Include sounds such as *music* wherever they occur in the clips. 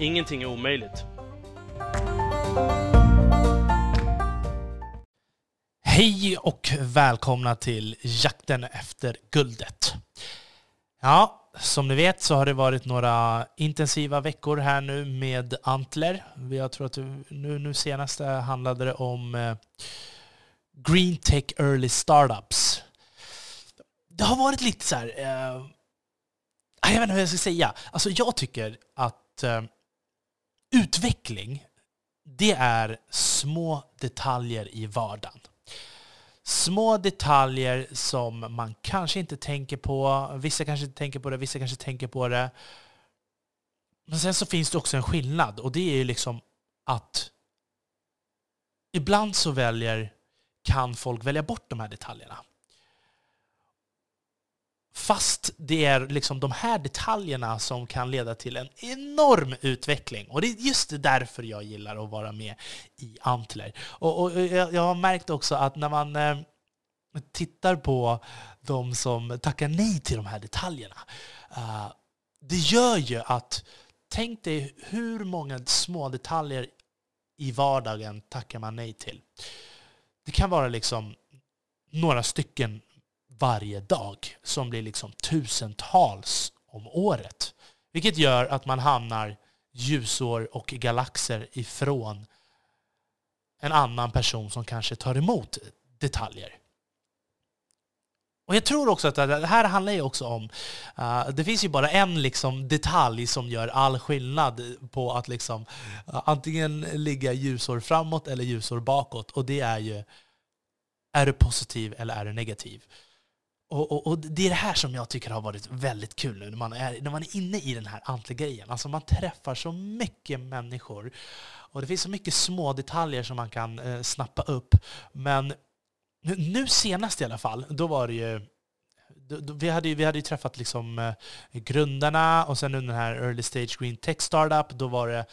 Ingenting är omöjligt. Hej och välkomna till Jakten efter guldet. Ja, som ni vet så har det varit några intensiva veckor här nu med Antler. Jag tror att nu, nu senast handlade det om eh, Green Tech Early Startups. Det har varit lite så här... Eh, jag vet inte hur jag ska säga. Alltså jag tycker att eh, utveckling, det är små detaljer i vardagen. Små detaljer som man kanske inte tänker på. Vissa kanske inte tänker på det, vissa kanske tänker på det. Men sen så finns det också en skillnad och det är ju liksom att ibland så väljer, kan folk välja bort de här detaljerna. Fast det är liksom de här detaljerna som kan leda till en enorm utveckling. Och det är just därför jag gillar att vara med i Antler. Och, och jag har märkt också att när man eh, tittar på de som tackar nej till de här detaljerna, eh, det gör ju att, tänk dig hur många små detaljer i vardagen tackar man nej till. Det kan vara liksom några stycken varje dag som blir liksom tusentals om året. Vilket gör att man hamnar ljusår och galaxer ifrån en annan person som kanske tar emot detaljer. Och jag tror också att det här handlar ju också om, uh, det finns ju bara en liksom detalj som gör all skillnad på att liksom uh, antingen ligga ljusår framåt eller ljusår bakåt. Och det är ju, är du positiv eller är du negativ? Och, och, och, det är det här som jag tycker har varit väldigt kul nu när man är, när man är inne i den här antigrejen. Alltså man träffar så mycket människor och det finns så mycket små detaljer som man kan eh, snappa upp. Men nu, nu, senast i alla fall, då var det ju då, då, vi, hade ju, vi hade ju träffat liksom, eh, grundarna och sen under den här Early Stage Green Tech Startup, då var det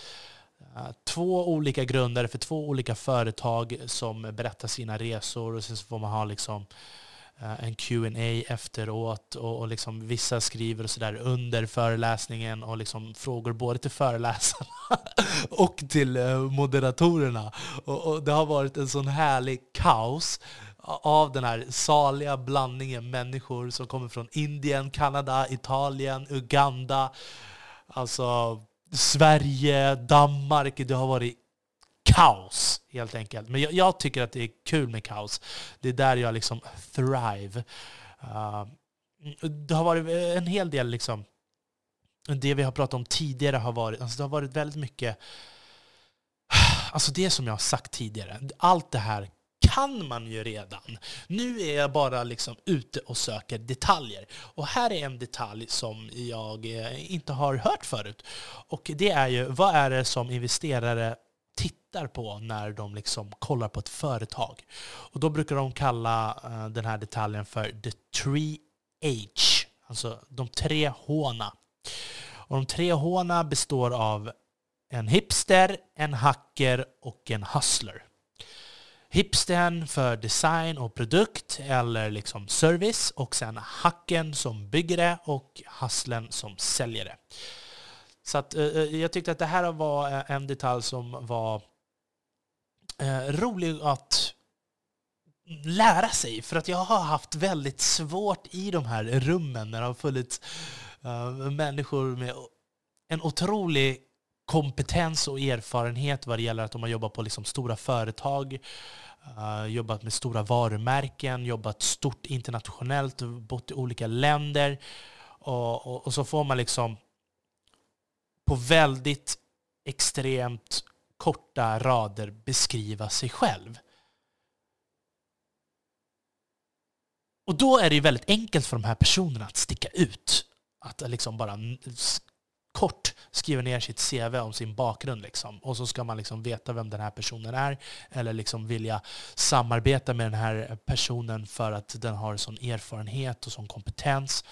eh, två olika grundare för två olika företag som berättar sina resor och sen så får man ha liksom Eh, Eh, en Q&A efteråt och, och liksom vissa skriver och sådär under föreläsningen och liksom frågor både till föreläsarna *laughs* och till eh, moderatorerna. Och, och, det har varit en sån härlig kaos av den här saliga blandningen människor som kommer från Indien, Kanada, Italien, Uganda, alltså Sverige, Danmark. Det har varit kaos, helt enkelt. Men jag, jag, tycker att det är kul med kaos. Det är där jag liksom thrive. Uh, det har varit eh, en hel del, liksom, det vi har pratat om tidigare har varit, alltså det har varit väldigt mycket, alltså det som jag har sagt tidigare, allt det här kan man ju redan. Nu är jag bara liksom ute och söker detaljer. Och här är en detalj som jag eh, inte har hört förut. Och det är ju, vad är det som investerare tittar på när de liksom kollar på ett företag. Och då brukar de kalla eh, den här detaljen för the three H, alltså de tre H-na. Och de tre H-na består av en hipster, en hacker och en hustler. Hipstern för design och produkt eller liksom service och sen hacken som bygger det och hustlern som säljer det. Så att, eh, eh, jag tyckte att det här var eh, en detalj som var rolig att lära sig. För att jag har haft väldigt svårt i de här rummen när det har funnits människor med en otrolig kompetens och erfarenhet vad det gäller att de har jobbat på liksom stora företag, uh, jobbat med stora varumärken, jobbat stort internationellt, bott i olika länder. Och, och, och så får man liksom på väldigt extremt korta rader beskriva sig själv. Och då är det ju väldigt enkelt för de här personerna att sticka ut. Att liksom bara kort skriva ner sitt CV om sin bakgrund. Liksom. Och så ska man liksom veta vem den här personen är, eller liksom vilja samarbeta med den här personen för att den har sån erfarenhet och sån kompetens.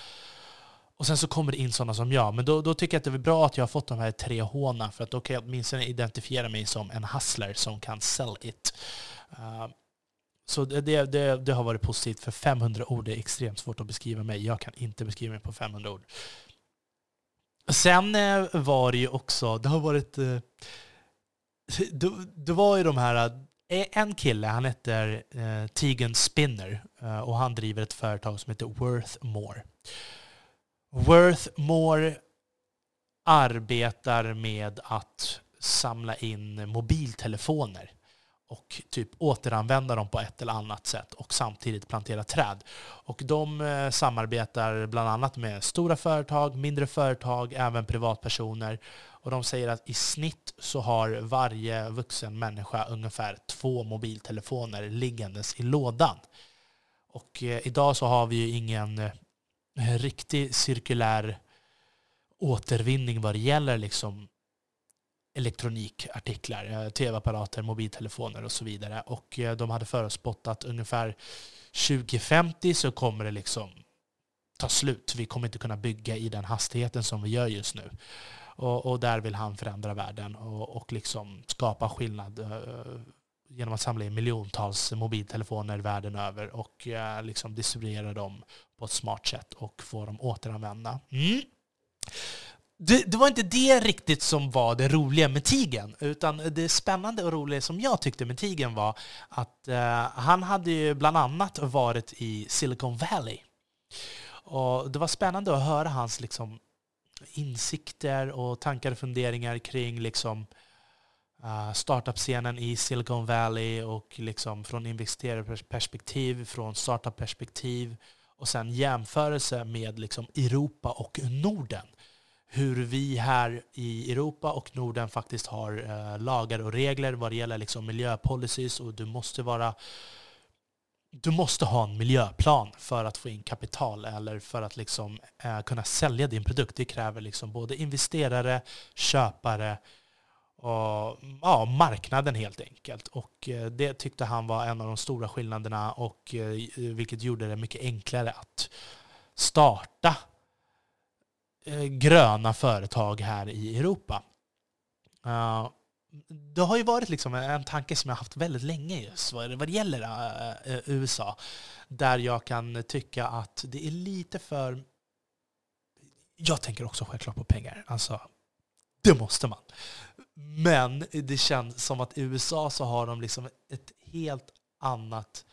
Och sen så kommer det in sådana som jag. Men då, då tycker jag att det är bra att jag har fått de här tre håna för att då kan jag åtminstone identifiera mig som en hustler som kan sell it. Uh, så det, det, det, har varit positivt, för 500 ord är extremt svårt att beskriva mig. Jag kan inte beskriva mig på 500 ord. Sen eh, var det ju också, det har varit... Eh, det, det var ju de här... Eh, en kille, han heter Tegan Spinner och han driver ett företag som heter Worth More. Worth More arbetar med att samla in mobiltelefoner och typ återanvända dem på ett eller annat sätt och samtidigt plantera träd. Och de eh, samarbetar bland annat med stora företag, mindre företag, även privatpersoner. Och de säger att i snitt så har varje vuxen människa ungefär två mobiltelefoner liggandes i lådan. Och eh, idag så har vi ju ingen eh, Eh, riktig cirkulär återvinning vad det gäller liksom elektronikartiklar, eh, tv-apparater, mobiltelefoner och så vidare. Och eh, de hade förutspått att ungefär 2050 så kommer det liksom ta slut. Vi kommer inte kunna bygga i den hastigheten som vi gör just nu. Och, och där vill han förändra världen och, och liksom skapa skillnad uh, genom att samla in miljontals mobiltelefoner världen över och eh, liksom distribuera dem på ett smart sätt och få dem återanvända. Mm. Det, det, var inte det riktigt som var det roliga med Tigen, utan det spännande och roliga som jag tyckte med Tigen var att eh, han hade ju bland annat varit i Silicon Valley. Och det var spännande att höra hans liksom, insikter och tankar och funderingar kring liksom, uh, startup-scenen i Silicon Valley och liksom från investerarperspektiv, från startup-perspektiv och sen jämförelse med liksom Europa och Norden hur vi här i Europa och Norden faktiskt har eh, lagar och regler vad det gäller liksom miljöpolicies och du måste vara du måste ha en miljöplan för att få in kapital eller för att liksom, eh, kunna sälja din produkt. Det kräver liksom både investerare, köpare och ja, marknaden helt enkelt. Och eh, det tyckte han var en av de stora skillnaderna och eh, vilket gjorde det mycket enklare att starta gröna företag här i Europa. Det har ju varit liksom en tanke som jag haft väldigt länge just vad det gäller USA. Där jag kan tycka att det är lite för... Jag tänker också självklart på pengar. Alltså, det måste man. Men det känns som att i USA så har de liksom ett helt annat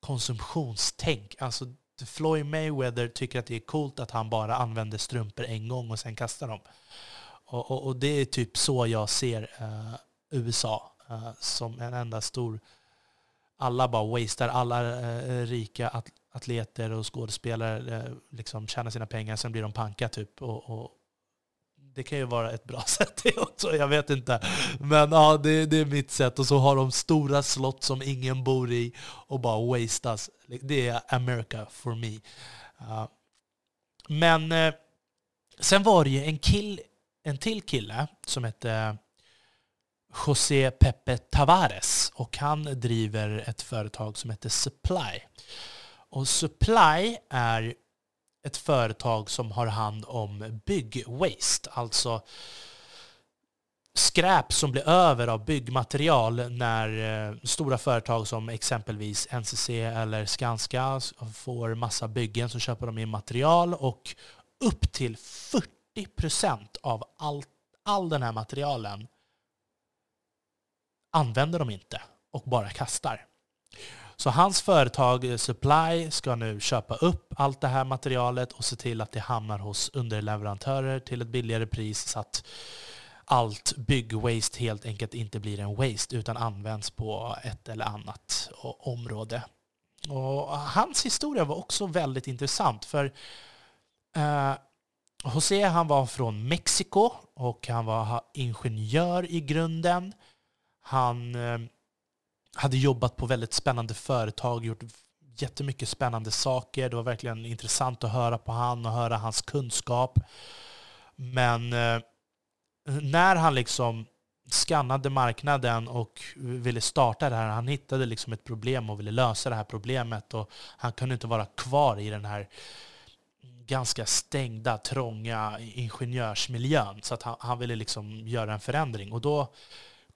konsumtionstänk. Alltså Floyd Mayweather tycker att det är coolt att han bara använder strumpor en gång och sen kastar dem. Och, och, och det är typ så jag ser eh, USA, eh, som en enda stor... Alla bara wastear, alla eh, rika at atleter och skådespelare eh, liksom tjänar sina pengar, sen blir de panka typ. Och, och, det kan ju vara ett bra *laughs* sätt det också, jag vet inte. Men ja, det, det, är mitt sätt. Och så har de stora slott som ingen bor i och bara wastas. Det är America for me. Uh, men uh, sen var det ju en, kill, en till kille som hette José Pepe Tavares och han driver ett företag som heter Supply. Och Supply är ett företag som har hand om byggwaste, alltså skräp som blir över av byggmaterial när eh, stora företag som exempelvis NCC eller Skanska får massa byggen så köper de in material och upp till 40 procent av all, all den här materialen använder de inte och bara kastar. Så hans företag eh, Supply ska nu köpa upp allt det här materialet och se till att det hamnar hos underleverantörer till ett billigare pris så att allt byggwaste helt enkelt inte blir en waste utan används på ett eller annat område. Och hans historia var också väldigt intressant för eh, José han var från Mexiko och han var ingenjör i grunden. Han eh, hade jobbat på väldigt spännande företag, gjort jättemycket spännande saker. Det var verkligen intressant att höra på han och höra hans kunskap. Men eh, när han liksom skannade marknaden och ville starta det här, han hittade liksom ett problem och ville lösa det här problemet och han kunde inte vara kvar i den här ganska stängda, trånga ingenjörsmiljön. Så att han, han ville liksom göra en förändring. Och då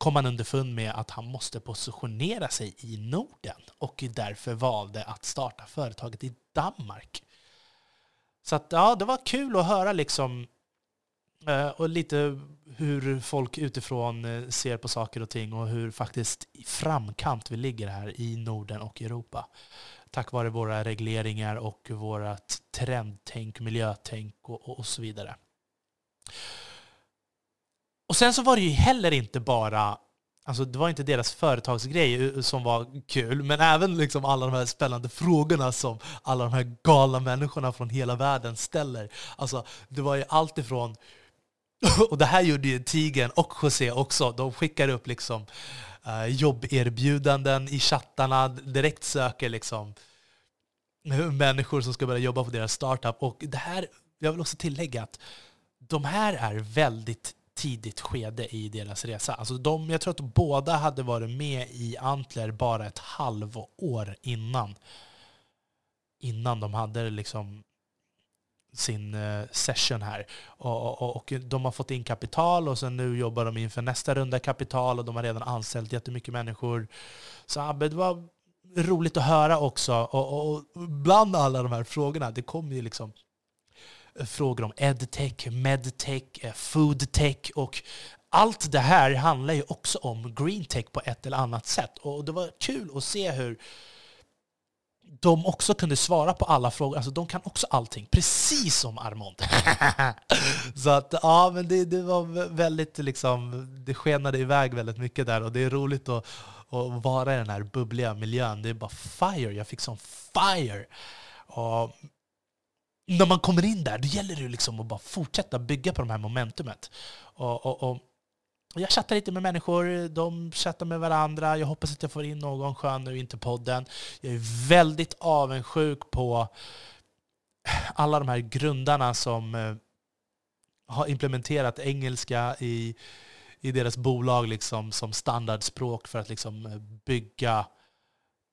kom han underfund med att han måste positionera sig i Norden och därför valde att starta företaget i Danmark. Så att, ja, det var kul att höra liksom eh, och lite hur folk utifrån eh, ser på saker och ting och hur faktiskt i framkant vi ligger här i Norden och Europa. Tack vare våra regleringar och vårt trendtänk, miljötänk och, och så vidare. Och sen så var det ju heller inte bara Alltså det var inte deras företagsgrej som var kul, men även liksom alla de här spännande frågorna som alla de här galna människorna från hela världen ställer. Alltså det var ju allt ifrån, *laughs* och det här gjorde ju Tigen och José också, de skickar upp liksom uh, jobberbjudanden i chattarna, direkt söker liksom eh, människor som ska börja jobba på deras startup. Och det här, jag vill också tillägga att de här är väldigt tidigt skede i deras resa. Alltså de, jag tror att båda hade varit med i Antler bara ett halvår innan. Innan de hade liksom sin eh, session här. Och, och, och, de har fått in kapital och sen nu jobbar de inför nästa runda kapital och de har redan anställt jättemycket människor. Så det var roligt att höra också. Och, och bland alla de här frågorna, det kom ju liksom frågor om edtech, medtech, eh, foodtech och allt det här handlar ju också om greentech på ett eller annat sätt. Och det var kul att se hur de också kunde svara på alla frågor. Alltså de kan också allting, precis som Armond. *laughs* så att ja, men det, det var väldigt liksom, det skenade iväg väldigt mycket där och det är roligt att, att vara i den här bubbliga miljön. Det är bara fire, jag fick sån fire. Och när man kommer in där, då gäller det liksom att bara fortsätta bygga på det här momentumet. Och, och, och jag chattar lite med människor, de chattar med varandra. Jag hoppas att jag får in någon skön nu in till podden. Jag är väldigt avundsjuk på alla de här grundarna som eh, har implementerat engelska i, i deras bolag liksom som standardspråk för att liksom eh, bygga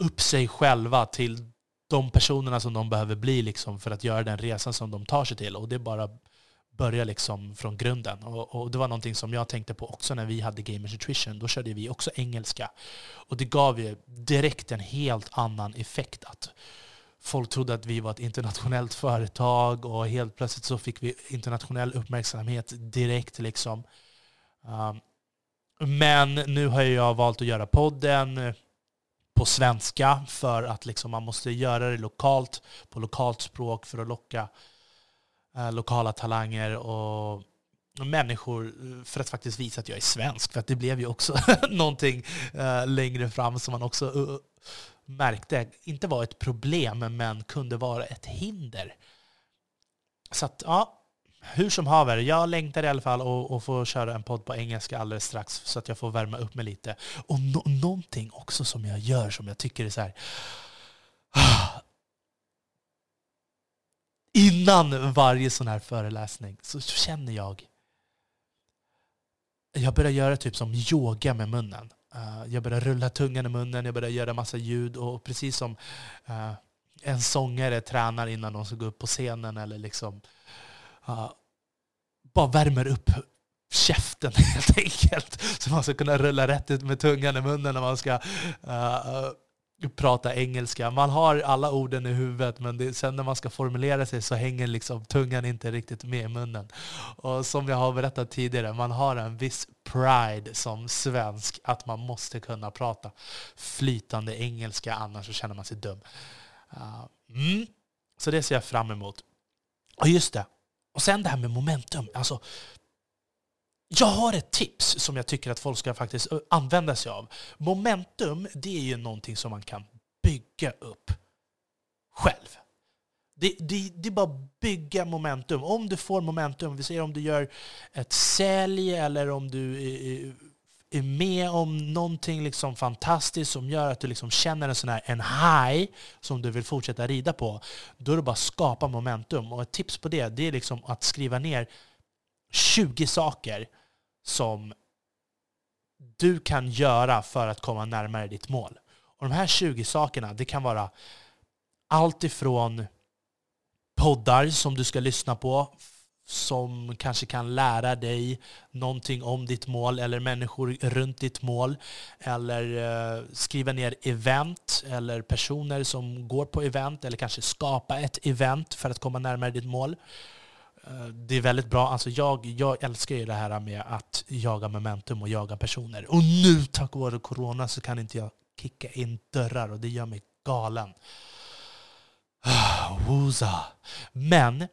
upp sig själva till de personerna som de behöver bli liksom för att göra den resan som de tar sig till. Och det är bara börja liksom från grunden. Och, och, det var någonting som jag tänkte på också när vi hade Gamers Nutrition. Då körde vi också engelska. Och det gav ju direkt en helt annan effekt. Att folk trodde att vi var ett internationellt företag och helt plötsligt så fick vi internationell uppmärksamhet direkt. liksom. Um, men nu har jag valt att göra podden på svenska för att liksom man måste göra det lokalt, på lokalt språk för att locka eh, lokala talanger och människor eh, för att faktiskt visa att jag är svensk. För att det blev ju också *laughs* någonting eh, längre fram som man också uh, märkte inte var ett problem men kunde vara ett hinder. Så att, ja, hur som haver, jag längtar i alla fall att få köra en podd på engelska alldeles strax så att jag får värma upp mig lite. Och no någonting också som jag gör som jag tycker är så här... *sighs* Innan varje sån här föreläsning så känner jag... Jag börjar göra typ som yoga med munnen. Uh, jag börjar rulla tungan i munnen, jag börjar göra massa ljud och precis som uh, en sångare tränar innan de ska gå upp på scenen eller liksom uh, bara värmer upp käften *laughs* helt enkelt. Så man ska kunna rulla rätt ut med tungan i munnen när man ska uh, prata engelska. Man har alla orden i huvudet men det, sen när man ska formulera sig så hänger liksom tungan inte riktigt med i munnen. Och som jag har berättat tidigare, man har en viss pride som svensk att man måste kunna prata flytande engelska annars så känner man sig dum. Uh, mm. Så det ser jag fram emot. Och just det, och sen det här med momentum. Alltså, jag har ett tips som jag tycker att folk ska faktiskt använda sig av. Momentum, det är ju någonting som man kan bygga upp själv. Det, det, det är bara att bygga momentum. Om du får momentum, vi säger om du gör ett sälj eller om du eh, eh, är med om någonting liksom fantastiskt som gör att du liksom känner en sån här en high som du vill fortsätta rida på, då är det bara att skapa momentum. Och ett tips på det, det är liksom att skriva ner 20 saker som du kan göra för att komma närmare ditt mål. Och de här 20 sakerna, det kan vara allt ifrån poddar som du ska lyssna på, som kanske kan lära dig någonting om ditt mål eller människor runt ditt mål. Eller eh, skriva ner event eller personer som går på event eller kanske skapa ett event för att komma närmare ditt mål. Eh, det är väldigt bra. Alltså jag, jag älskar ju det här med att jaga momentum och jaga personer. Och nu tack vare corona så kan inte jag kicka in dörrar och det gör mig galen. *sighs* Woza. Men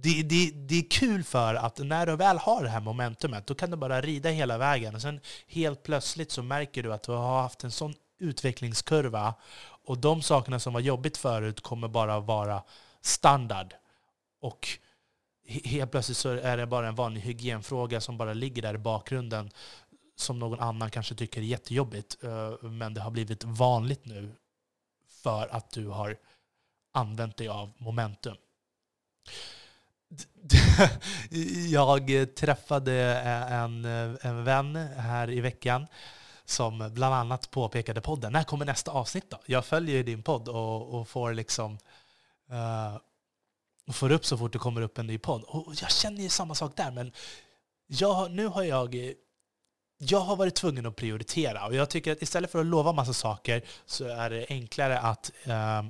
det, det, det är kul för att när du väl har det här momentumet, då kan du bara rida hela vägen. Och sen helt plötsligt så märker du att du har haft en sån utvecklingskurva och de sakerna som var jobbigt förut kommer bara vara standard. Och helt plötsligt så är det bara en vanlig hygienfråga som bara ligger där i bakgrunden som någon annan kanske tycker är jättejobbigt. Eh, men det har blivit vanligt nu för att du har använt dig av momentum. *laughs* Jag träffade en, en vän här i veckan som bland annat påpekade podden. När kommer nästa avsnitt då? Jag följer ju din podd och, och får liksom uh, får upp så fort det kommer upp en ny podd. Och jag känner ju samma sak där, men jag, nu har jag jag har varit tvungen att prioritera och jag tycker att istället för att lova massa saker så är det enklare att uh,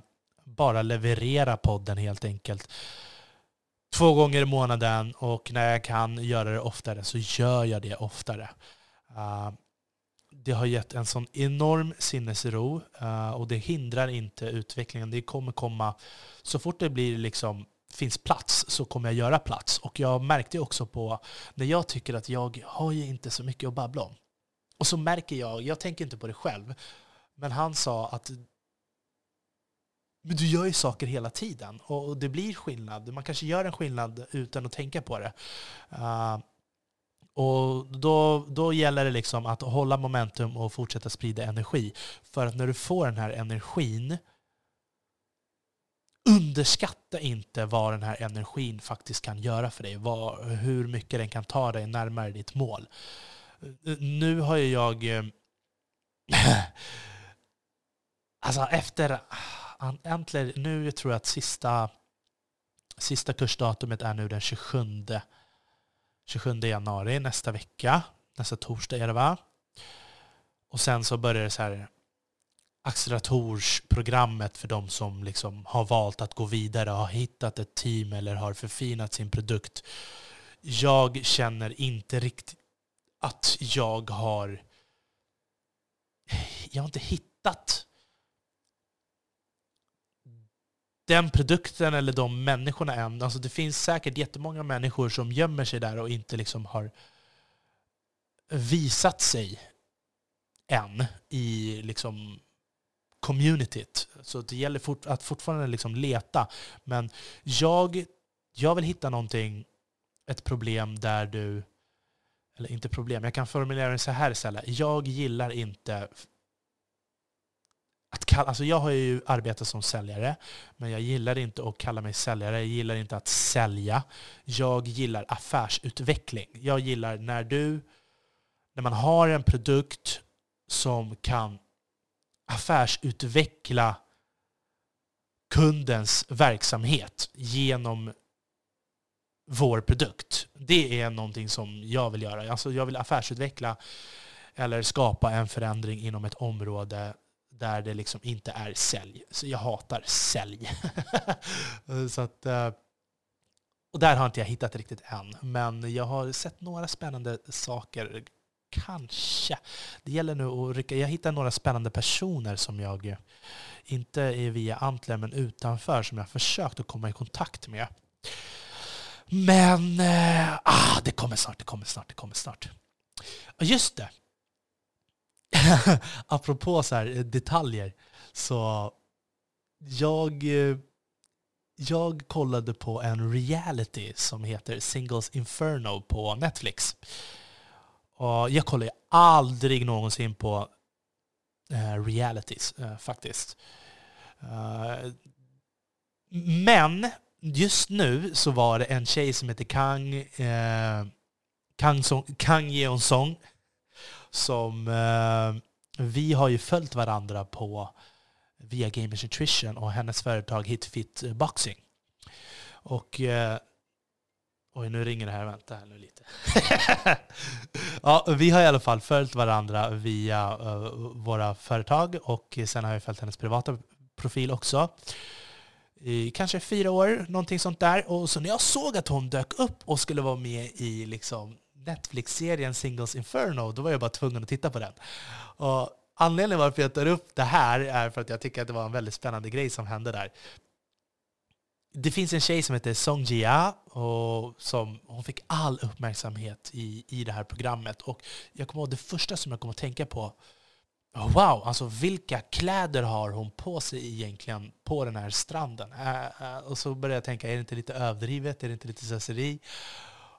bara leverera podden helt enkelt två gånger i månaden och när jag kan göra det oftare så gör jag det oftare. Uh, det har gett en sån enorm sinnesro uh, och det hindrar inte utvecklingen. Det kommer komma, så fort det blir liksom finns plats så kommer jag göra plats. Och jag märkte också på när jag tycker att jag har ju inte så mycket att babbla om. Och så märker jag, jag tänker inte på det själv, men han sa att men du gör ju saker hela tiden och det blir skillnad. Man kanske gör en skillnad utan att tänka på det. Uh, och då, då gäller det liksom att hålla momentum och fortsätta sprida energi. För att när du får den här energin, underskatta inte vad den här energin faktiskt kan göra för dig. Vad, hur mycket den kan ta dig närmare ditt mål. Nu har ju jag... Eh, *laughs* alltså efter äntligen, nu tror jag att sista, sista kursdatumet är nu den 27, 27 januari nästa vecka. Nästa torsdag är det va? Och sen så börjar det så här acceleratorsprogrammet för de som liksom har valt att gå vidare, har hittat ett team eller har förfinat sin produkt. Jag känner inte riktigt att jag har... Jag har inte hittat den produkten eller de människorna än. Alltså det finns säkert jättemånga människor som gömmer sig där och inte liksom har visat sig än i liksom communityt. Så det gäller fort, att fortfarande liksom leta. Men jag, jag vill hitta någonting, ett problem där du... Eller inte problem, jag kan formulera det så här istället. Jag gillar inte att kalla, alltså jag har ju arbetat som säljare, men jag gillar inte att kalla mig säljare. Jag gillar inte att sälja. Jag gillar affärsutveckling. Jag gillar när du, när man har en produkt som kan affärsutveckla kundens verksamhet genom vår produkt. Det är någonting som jag vill göra. Alltså jag vill affärsutveckla eller skapa en förändring inom ett område där det liksom inte är sälj. Så jag hatar sälj. *laughs* så att, eh, och där har inte jag hittat riktigt än. Men jag har sett några spännande saker. Kanske. Det gäller nu att rycka. Jag hittar några spännande personer som jag eh, inte är via Antler men utanför som jag försökt att komma i kontakt med. Men äh, ah, det kommer snart, det kommer snart, det kommer snart. Just det, *laughs* apropå så här, eh, detaljer, så jag, eh, jag kollade på en reality som heter Singles Inferno på Netflix. Och jag kollar aldrig någonsin på eh, realities eh, faktiskt. Uh, men just nu så var det en tjej som heter Kang, eh, Kang, Song, Kang Yeon Song som eh, vi har ju följt varandra på via Gamers Nutrition och hennes företag Hitfit Boxing. Och eh, Oj, nu ringer det här. Vänta här nu lite. *laughs* ja, vi har i alla fall följt varandra via eh, våra företag och sen har jag följt hennes privata profil också. I kanske fyra år, någonting sånt där. Och så när jag såg att hon dök upp och skulle vara med i liksom Netflix-serien Singles Inferno, då var jag bara tvungen att titta på den. Och anledningen varför jag tar upp det här är för att jag tycker att det var en väldigt spännande grej som hände där. Det finns en tjej som heter Song Jia och som, hon fick all uppmärksamhet i, i det här programmet. Och jag kommer ihåg det första som jag kom att tänka på Wow, alltså vilka kläder har hon på sig egentligen på den här stranden? Äh, äh, och så började jag tänka, är det inte lite överdrivet? Är det inte lite slöseri?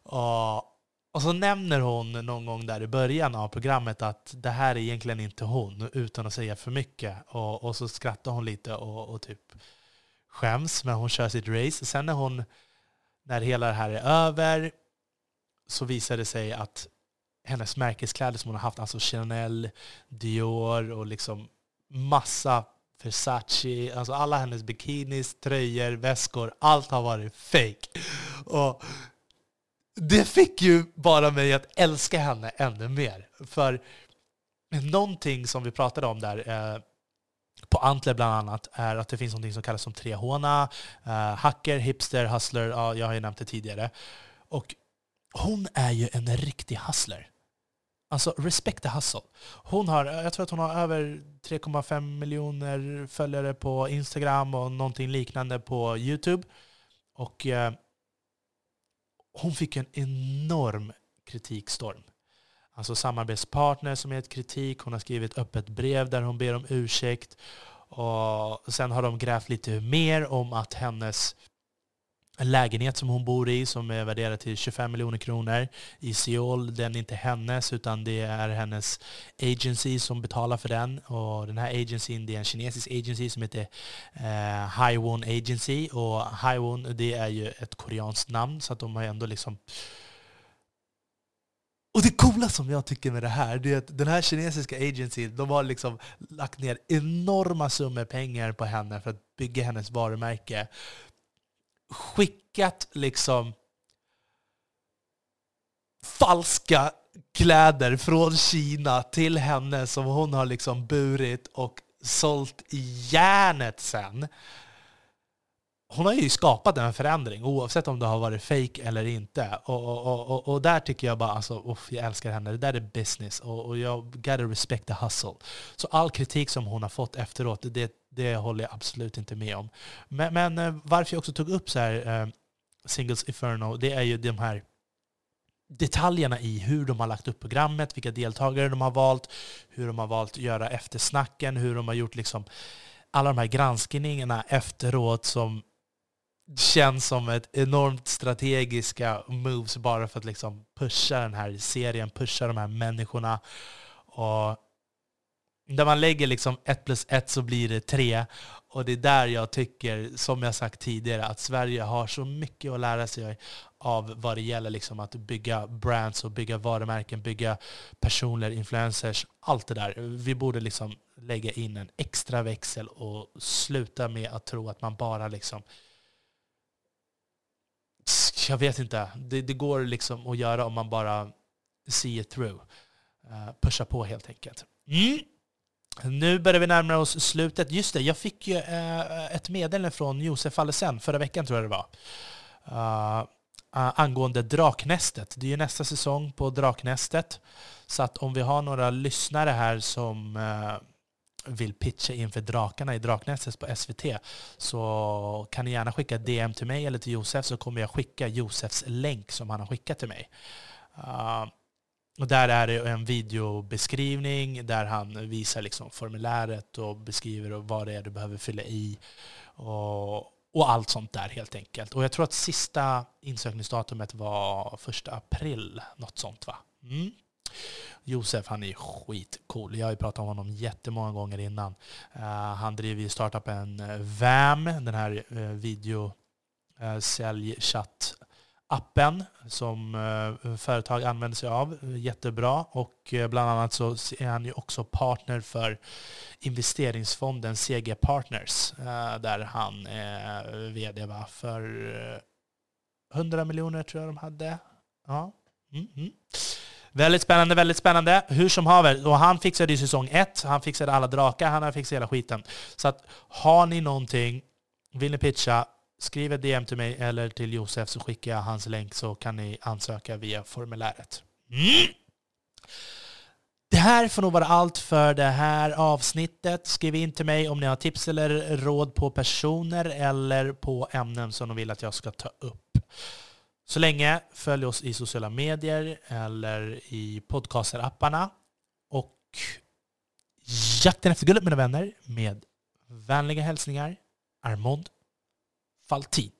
Och, och så nämner hon någon gång där i början av programmet att det här är egentligen inte hon, utan att säga för mycket. Och, och så skrattar hon lite och, och typ skäms, men hon kör sitt race. Sen när hon, när hela det här är över, så visar det sig att hennes märkeskläder som hon har haft, alltså Chanel, Dior och liksom massa Versace, alltså alla hennes bikinis, tröjor, väskor, allt har varit fake. Och det fick ju bara mig att älska henne ännu mer. För någonting som vi pratade om där, eh, på Antler bland annat, är att det finns någonting som kallas som 3H, eh, hacker, hipster, hustler, ja, jag har ju nämnt det tidigare. Och hon är ju en riktig hustler. Alltså respect the hustle. Hon har, eh, jag tror att hon har över 3,5 miljoner följare på Instagram och någonting liknande på YouTube. Och eh, hon fick en enorm kritikstorm. Alltså samarbetspartner som gett kritik, hon har skrivit öppet brev där hon ber om ursäkt. Och sen har de grävt lite mer om att hennes en lägenhet som hon bor i som är värderad till 25 miljoner kronor i Seoul. Den är inte hennes utan det är hennes agency som betalar för den. Och den här agencyn det är en kinesisk agency som heter eh, Haiwon Agency. Och Haiwon det är ju ett koreanskt namn så att de har ändå liksom och det coola som jag tycker med det här, det är att den här kinesiska agency, de har liksom lagt ner enorma summor pengar på henne för att bygga hennes varumärke skickat liksom falska kläder från Kina till henne som hon har liksom burit och sålt i järnet sen. Hon har ju skapat en förändring oavsett om det har varit fake eller inte. Och, och, och, och där tycker jag bara, alltså, uff, jag älskar henne. Det där är business och, och jag gotta respect the hustle. Så all kritik som hon har fått efteråt, det, det håller jag absolut inte med om. Men, men eh, varför jag också tog upp så här, eh, Singles Inferno, det är ju de här detaljerna i hur de har lagt upp programmet, vilka deltagare de har valt, hur de har valt att göra eftersnacken, hur de har gjort liksom alla de här granskningarna efteråt som känns som ett enormt strategiska moves bara för att liksom pusha den här serien, pusha de här människorna. Och där man lägger liksom ett plus ett så blir det tre. Och det är där jag tycker, som jag sagt tidigare, att Sverige har så mycket att lära sig av vad det gäller liksom att bygga brands och bygga varumärken, bygga personer, influencers, allt det där. Vi borde liksom lägga in en extra växel och sluta med att tro att man bara liksom jag vet inte. Det, det går liksom att göra om man bara see it through. Uh, pusha på helt enkelt. Mm. Nu börjar vi närma oss slutet. Just det, jag fick ju uh, ett meddelande från Josef Allesen förra veckan tror jag det var. Uh, angående Draknästet. Det är ju nästa säsong på Draknästet. Så att om vi har några lyssnare här som vill pitcha inför Drakarna i Draknästet på SVT så kan ni gärna skicka DM till mig eller till Josef så kommer jag skicka Josefs länk som han har skickat till mig. Uh, och där är det en videobeskrivning där han visar liksom formuläret och beskriver vad det är du behöver fylla i och, och allt sånt där helt enkelt. Och jag tror att sista insökningsdatumet var första april, något sånt va? Mm. Josef, han är skitcool. Jag har ju pratat om honom jättemånga gånger innan. Uh, han driver ju startupen eh, VAM, den här uh, video eh, säljchattappen som företag använder sig av. Jättebra. Och bland annat så är han ju också partner för investeringsfonden CG Partners där han är vd va? för 100 miljoner tror jag de hade. Ja. Mm, -hmm. Väldigt spännande, väldigt spännande. Hur som haver, och han fixade ju säsong ett, han fixade alla drakar, han har fixat hela skiten. Så att har ni någonting, vill ni pitcha, skriv ett DM till mig eller till Josef så skickar jag hans länk så kan ni ansöka via formuläret. Mm. Det här får nog vara allt för det här avsnittet. Skriv in till mig om ni har tips eller råd på personer eller på ämnen som ni vill att jag ska ta upp. Så länge följ oss i sociala medier eller i podcasterapparna. Och jakten efter guldet mina vänner med vänliga hälsningar Armond Faltin.